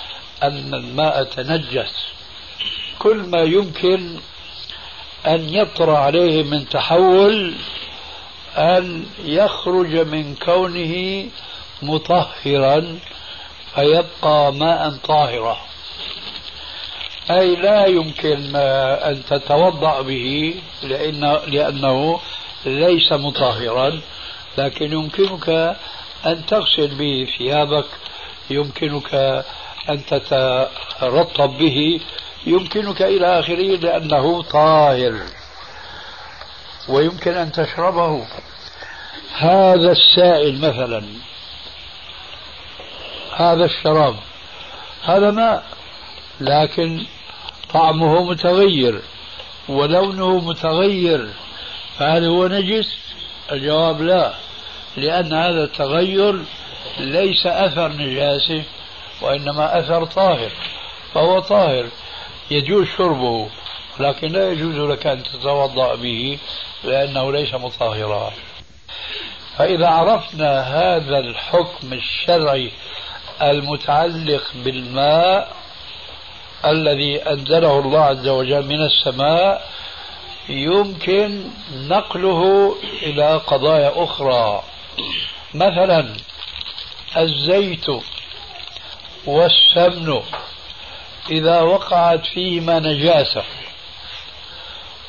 أن الماء تنجس. كل ما يمكن أن يطرأ عليه من تحول أن يخرج من كونه مطهرا فيبقى ماء طاهرا. أي لا يمكن أن تتوضأ به لأن لأنه ليس مطهرا لكن يمكنك أن تغسل به ثيابك يمكنك أن تترطب به يمكنك إلى آخره لأنه طاهر ويمكن أن تشربه هذا السائل مثلا هذا الشراب هذا ماء لكن طعمه متغير ولونه متغير فهل هو نجس؟ الجواب لا لأن هذا التغير ليس أثر نجاسة وإنما أثر طاهر فهو طاهر يجوز شربه لكن لا يجوز لك أن تتوضأ به لأنه ليس مطهرا. فإذا عرفنا هذا الحكم الشرعي المتعلق بالماء الذي أنزله الله عز وجل من السماء يمكن نقله إلى قضايا أخرى. مثلا الزيت. والسمن إذا وقعت فيهما نجاسة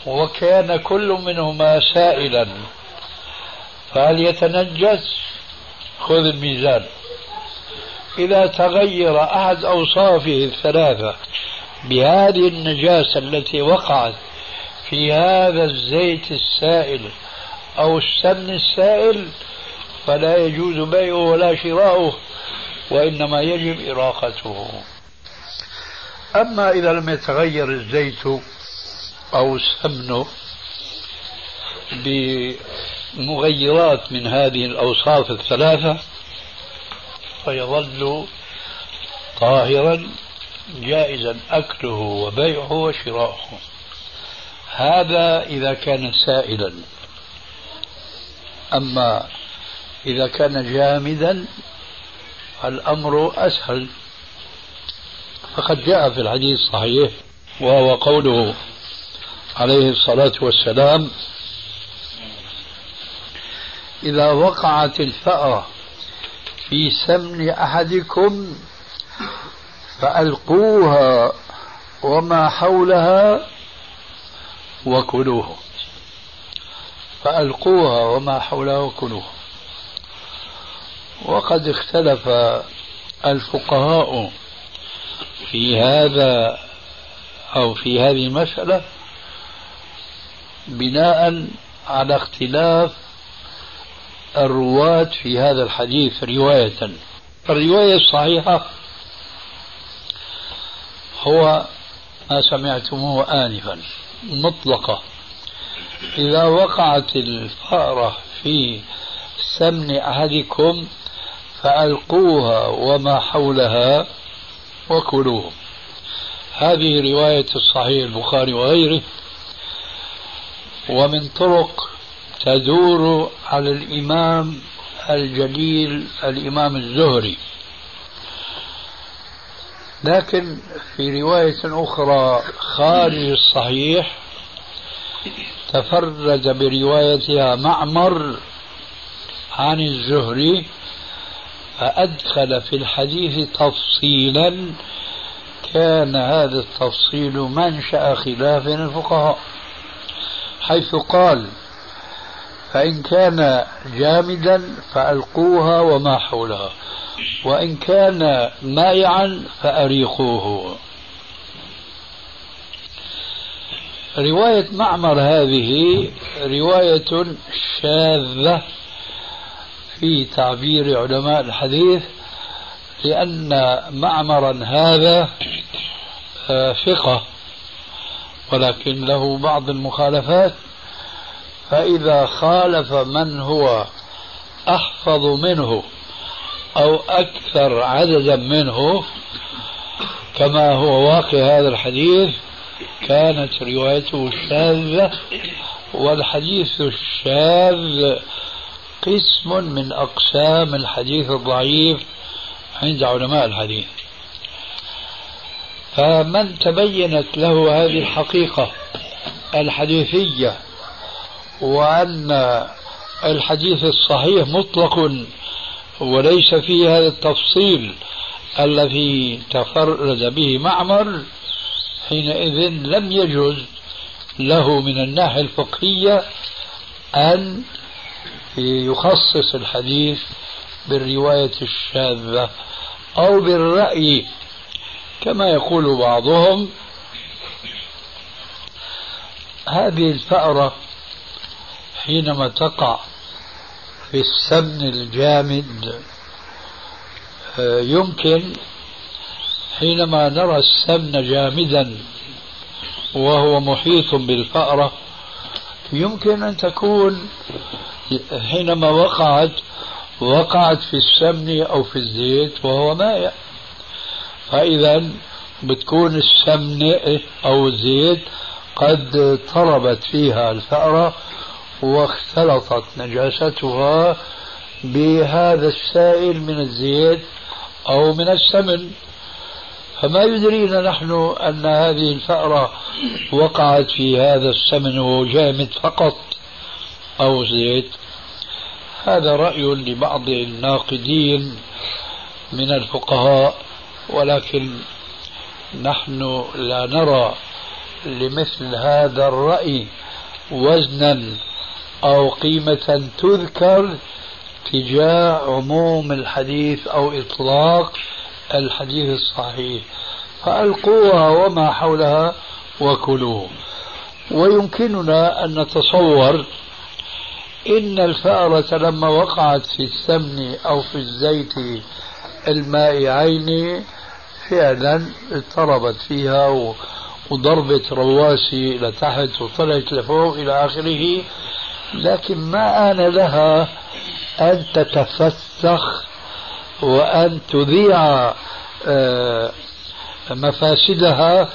وكان كل منهما سائلا فهل يتنجس؟ خذ الميزان. إذا تغير أحد أوصافه الثلاثة بهذه النجاسة التي وقعت في هذا الزيت السائل أو السمن السائل فلا يجوز بيعه ولا شراؤه. وإنما يجب إراقته. أما إذا لم يتغير الزيت أو السمن بمغيرات من هذه الأوصاف الثلاثة فيظل طاهرا جائزا أكله وبيعه وشراؤه. هذا إذا كان سائلا. أما إذا كان جامدا الأمر أسهل. فقد جاء في الحديث الصحيح وهو قوله عليه الصلاة والسلام إذا وقعت الفأرة في سمن أحدكم فألقوها وما حولها وكلوه. فألقوها وما حولها وكلوه. وقد اختلف الفقهاء في هذا أو في هذه المسألة بناء على اختلاف الرواة في هذا الحديث رواية. الرواية الصحيحة هو ما سمعتموه آنفا مطلقة. إذا وقعت الفأرة في سمن أحدكم فألقوها وما حولها وكلوه هذه رواية الصحيح البخاري وغيره ومن طرق تدور على الإمام الجليل الإمام الزهري. لكن في رواية أخرى خارج الصحيح تفرد بروايتها معمر عن الزهري فأدخل في الحديث تفصيلا. كان هذا التفصيل منشأ خلاف الفقهاء حيث قال فإن كان جامدا فألقوها وما حولها وإن كان مائعا فأريقوه. رواية معمر هذه رواية شاذة في تعبير علماء الحديث لأن معمرا هذا آه، ثقة ولكن له بعض المخالفات. فإذا خالف من هو أحفظ منه أو أكثر عددا منه كما هو واقع هذا الحديث كانت روايته شاذة والحديث الشاذ قسم من أقسام الحديث الضعيف عند علماء الحديث. فمن تبينت له هذه الحقيقة الحديثية وأن الحديث الصحيح مطلق وليس فيه هذا التفصيل الذي تفرد به معمر حينئذ لم يجوز له من الناحية الفقهية أن يخصص الحديث بالرواية الشاذة أو بالرأي كما يقول بعضهم هذه الفأرة حينما تقع في السمن الجامد آه، يمكن حينما نرى السمن جامدا وهو محيط بالفأرة يمكن أن تكون حينما وقعت وقعت في السمن أو في الزيت وهو مائع فإذا بتكون السمنة أو الزيت قد طربت فيها الفأرة واختلطت نجاستها بهذا السائل من الزيت أو من السمن. فما يدرينا نحن أن هذه الفأرة وقعت في هذا السمن وهو جامد فقط. أو زيت. هذا رأي لبعض الناقدين من الفقهاء ولكن نحن لا نرى لمثل هذا الرأي وزنا أو قيمة تذكر تجاه عموم الحديث أو إطلاق الحديث الصحيح. فألقوها وما حولها وكلوا ويمكننا أن نتصور إن الفأرة لما وقعت في السمن أو في الزيت المائعين فعلا اضطربت فيها وضربت رواسي لتحت وطلعت لفوق إلى آخره. لكن ما آن لها أن تتفسخ وأن تذيع آه، مفاسدها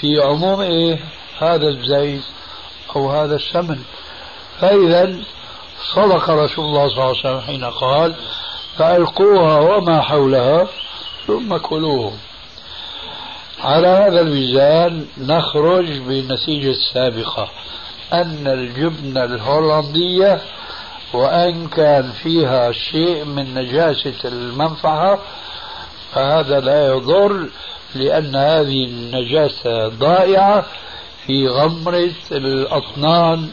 في عموم هذا الزيت أو هذا السمن فإذا صدق رسول الله صلى الله عليه وسلم حين قال فألقوها وما حولها ثم كلوه. على هذا الميزان نخرج بالنتيجة السابقة أن الجبنة الهولندية وأن كان فيها شيء من نجاسة المنفعة فهذا لا يضر لأن هذه النجاسة ضائعة في غمرة الأطنان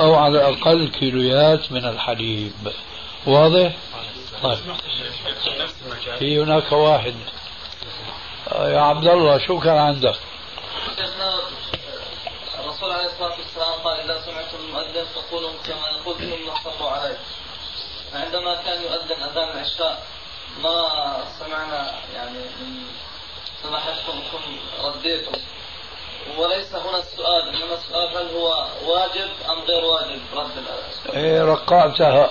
أو على الأقل كيلويات من الحليب. واضح؟ طيب. في هناك واحد. يا عبد الله شو كان عندك؟ الرسول عليه الصلاة والسلام قال إذا سمعتم المؤذن فقولوا كما يقول ثم صلوا عليه عندما كان يؤذن أذان العشاء ما سمعنا يعني من سماحتكم رديتم. وليس هنا السؤال إنما السؤال هل هو واجب أم غير واجب رد السؤال؟ إيه رقعتها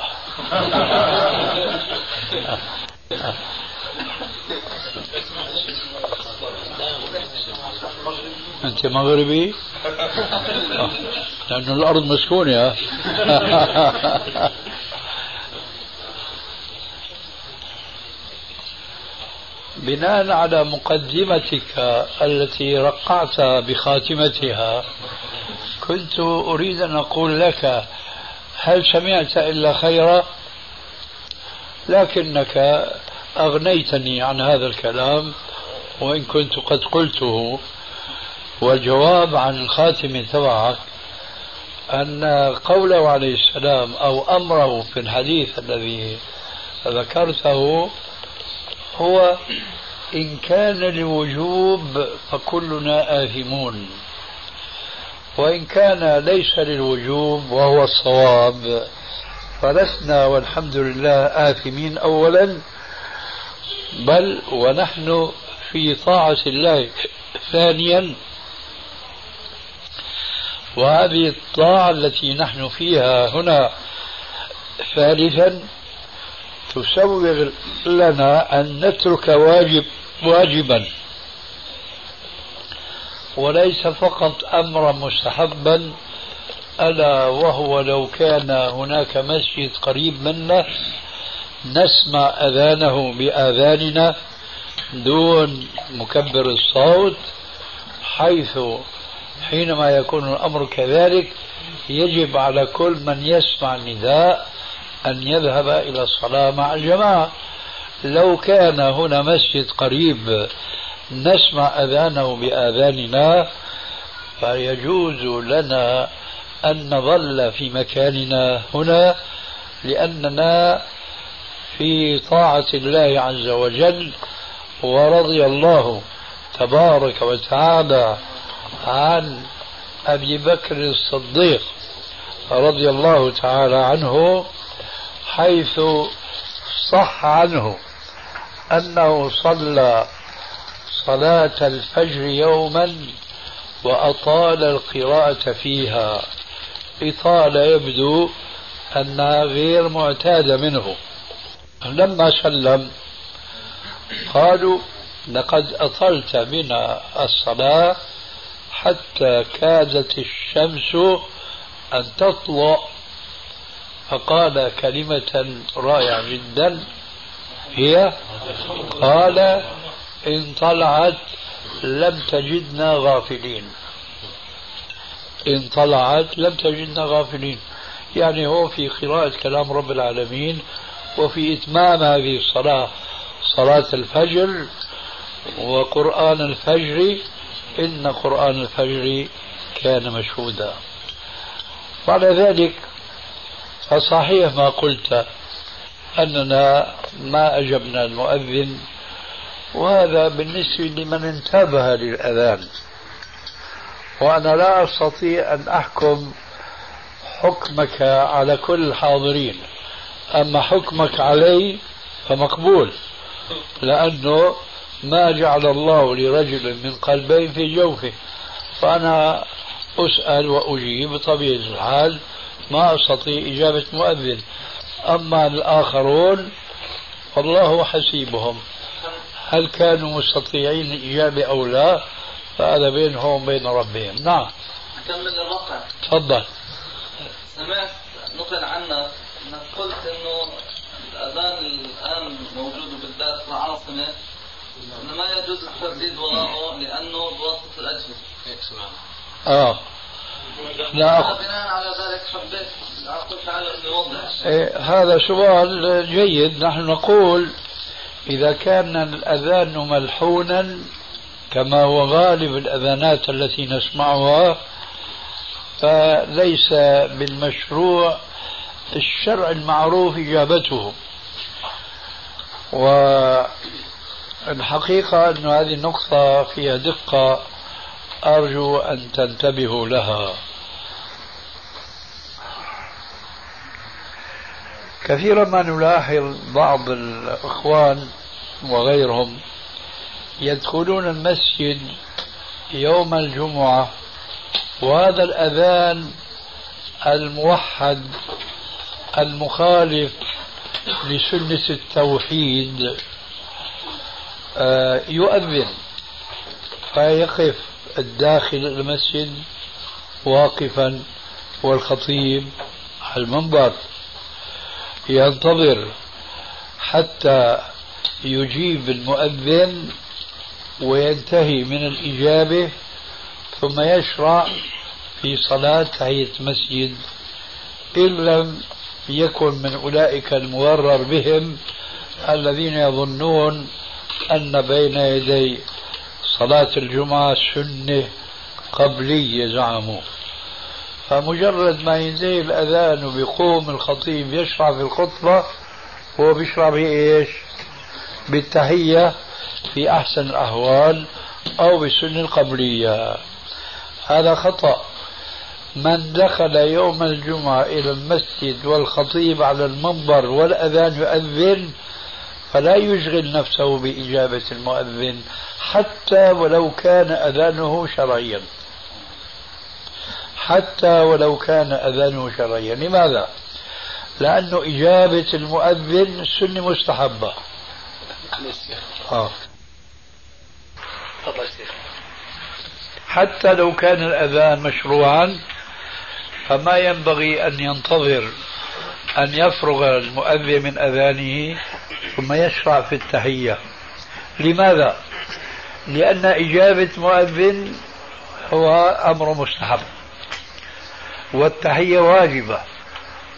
أنت مغربي؟ [LAUGHS] لأن الأرض مسكونة [LAUGHS] بناء على مقدمتك التي رقعت بخاتمتها كنت أريد أن أقول لك هل سمعت إلا خيرا؟ لكنك أغنيتني عن هذا الكلام وإن كنت قد قلته والجواب عن الخاتم تبعك أن قوله عليه السلام أو أمره في الحديث الذي ذكرته هو إن كان للوجوب فكلنا آثمون. وإن كان ليس للوجوب وهو الصواب فلسنا والحمد لله آثمين أولا بل ونحن في طاعة الله ثانيا. وهذه الطاعة التي نحن فيها هنا ثالثا تسوغ لنا أن نترك واجب واجبا. وليس فقط أمرا مستحبا ألا وهو لو كان هناك مسجد قريب منا نسمع أذانه بآذاننا دون مكبر الصوت حيث حينما يكون الأمر كذلك يجب على كل من يسمع النداء أن يذهب إلى الصلاة مع الجماعة. لو كان هنا مسجد قريب نسمع أذانه بآذاننا فيجوز لنا أن نظل في مكاننا هنا لأننا في طاعة الله عز وجل ورضي الله تبارك وتعالى عن أبي بكر الصديق رضي الله تعالى عنه. حيث صح عنه أنه صلى صلاة الفجر يوما وأطال القراءة فيها. إطالة يبدو أنها غير معتادة منه. لما سلم قالوا لقد أطلت بنا الصلاة حتى كادت الشمس أن تطلع فقال كلمة رائعة جدا هي قال إن طلعت لم تجدنا غافلين. إن طلعت لم تجدنا غافلين. يعني هو في قراءة كلام رب العالمين وفي إتمام هذه الصلاة صلاة الفجر وقرآن الفجر إن قرآن الفجر كان مشهودا. بعد ذلك فصحيح ما قلت أننا ما أجبنا المؤذن وهذا بالنسبة لمن انتبه للأذان. وأنا لا أستطيع أن أحكم حكمك على كل الحاضرين. أما حكمك علي فمقبول لأنه ما جعل الله لرجل من قلبين في جوفه. فأنا أسأل وأجيب بطبيعة الحال ما أستطيع إجابة مؤذن. أما الآخرون فالله حسيبهم. هل كانوا مستطيعين الإجابة أو لا؟ فهذا بينهم وبين ربهم. نعم. أكمل الرقم. تفضل. سمعت نقل عنك أنك قلت إنه الأذان الآن موجود بالذات في العاصمة. إنه ما يجوز الترديد وراءه لأنه بواسطة الأجهزة. هيك سمعنا آه. لا بناء على ذلك حبيت إيه هذا سؤال جيد. نحن نقول إذا كان الأذان ملحونا كما هو غالب الأذانات التي نسمعها فليس بالمشروع الشرع المعروف إجابته. والحقيقة أن هذه النقطة فيها دقة. أرجو أن تنتبهوا لها. كثيرا ما نلاحظ بعض الإخوان وغيرهم يدخلون المسجد يوم الجمعة وهذا الأذان الموحد المخالف لسنة التوحيد آه، يؤذن فيقف. الداخل المسجد واقفا والخطيب على المنبر. ينتظر حتى يجيب المؤذن وينتهي من الإجابة ثم يشرع في صلاة تحية مسجد إن لم يكن من أولئك المغرر بهم الذين يظنون أن بين يدي صلاة الجمعة سنة قبلية زعموا. فمجرد ما ينتهي الأذان وبيقوم الخطيب يشرع في الخطبة هو بيشرع بإيش؟ بالتحية في أحسن الأحوال أو بالسنة القبلية. هذا خطأ. من دخل يوم الجمعة إلى المسجد والخطيب على المنبر والأذان يؤذن فلا يشغل نفسه بإجابة المؤذن. حتى ولو كان أذانه شرعيا حتى ولو كان أذانه شرعيا لماذا؟ لأنه إجابة المؤذن سنة مستحبة آه. حتى لو كان الأذان مشروعا فما ينبغي أن ينتظر أن يفرغ المؤذن من أذانه ثم يشرع في التحية لماذا؟ لأن إجابة مؤذن هو أمر مستحب. والتحية واجبة.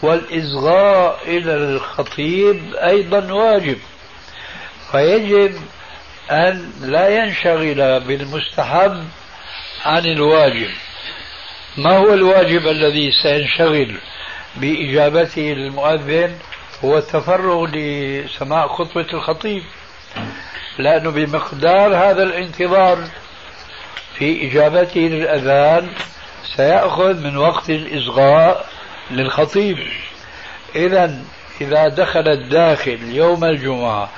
والإصغاء إلى الخطيب أيضا واجب. فيجب أن لا ينشغل بالمستحب عن الواجب. ما هو الواجب الذي سينشغل بإجابته للمؤذن هو التفرغ لسماع خطبة الخطيب. لأنه بمقدار هذا الانتظار في إجابته للأذان سيأخذ من وقت الإصغاء للخطيب. إذا إذا دخل الداخل يوم الجمعة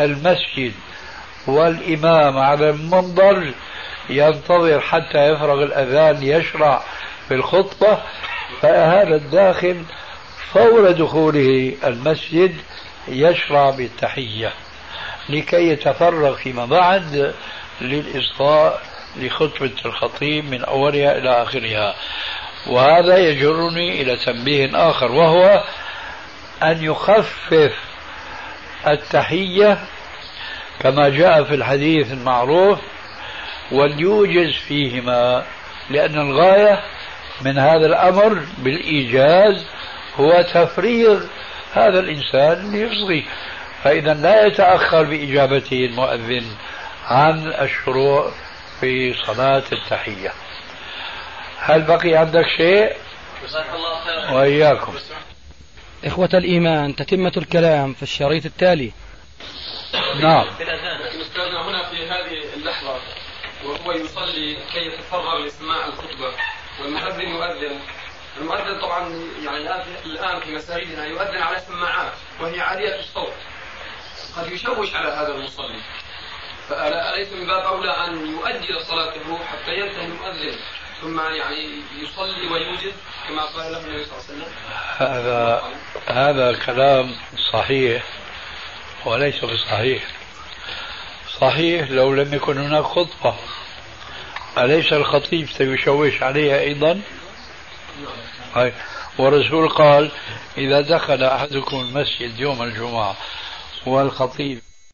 المسجد والإمام على المنبر ينتظر حتى يفرغ الأذان يشرع في الخطبة فهذا الداخل فور دخوله المسجد يشرع بالتحية. لكي يتفرغ فيما بعد للإصغاء لخطبة الخطيب من أولها إلى آخرها. وهذا يجرني إلى تنبيه آخر وهو أن يخفف التحية كما جاء في الحديث المعروف وليوجز فيهما لأن الغاية من هذا الأمر بالإيجاز هو تفريغ هذا الإنسان ليصغي. فإذا لا يتأخر بإجابته المؤذن عن الشروع في صلاة التحية. هل بقي عندك شيء؟ جزاك الله خيرا. وإياكم. إخوة الإيمان تتمة الكلام في الشريط التالي. نعم. لكن استاذنا هنا في هذه اللحظة وهو يصلي كي يتفرغ لسماع الخطبة والمؤذن يؤذن. المؤذن طبعا يعني الآن في مساجدنا يؤذن على سماعات وهي عالية الصوت. قد يشوش على هذا المصلي. فأليس من باب أولى أن يؤجل صلاته حتى ينتهي المؤذن ثم يعني يصلي ويوجد كما قال له النبي صلى الله عليه وسلم. هذا هذا كلام صحيح وليس بصحيح. صحيح لو لم يكن هناك خطبة. أليس الخطيب سيشوش عليها أيضا؟ هاي. والرسول قال إذا دخل أحدكم المسجد يوم الجمعة والخطيب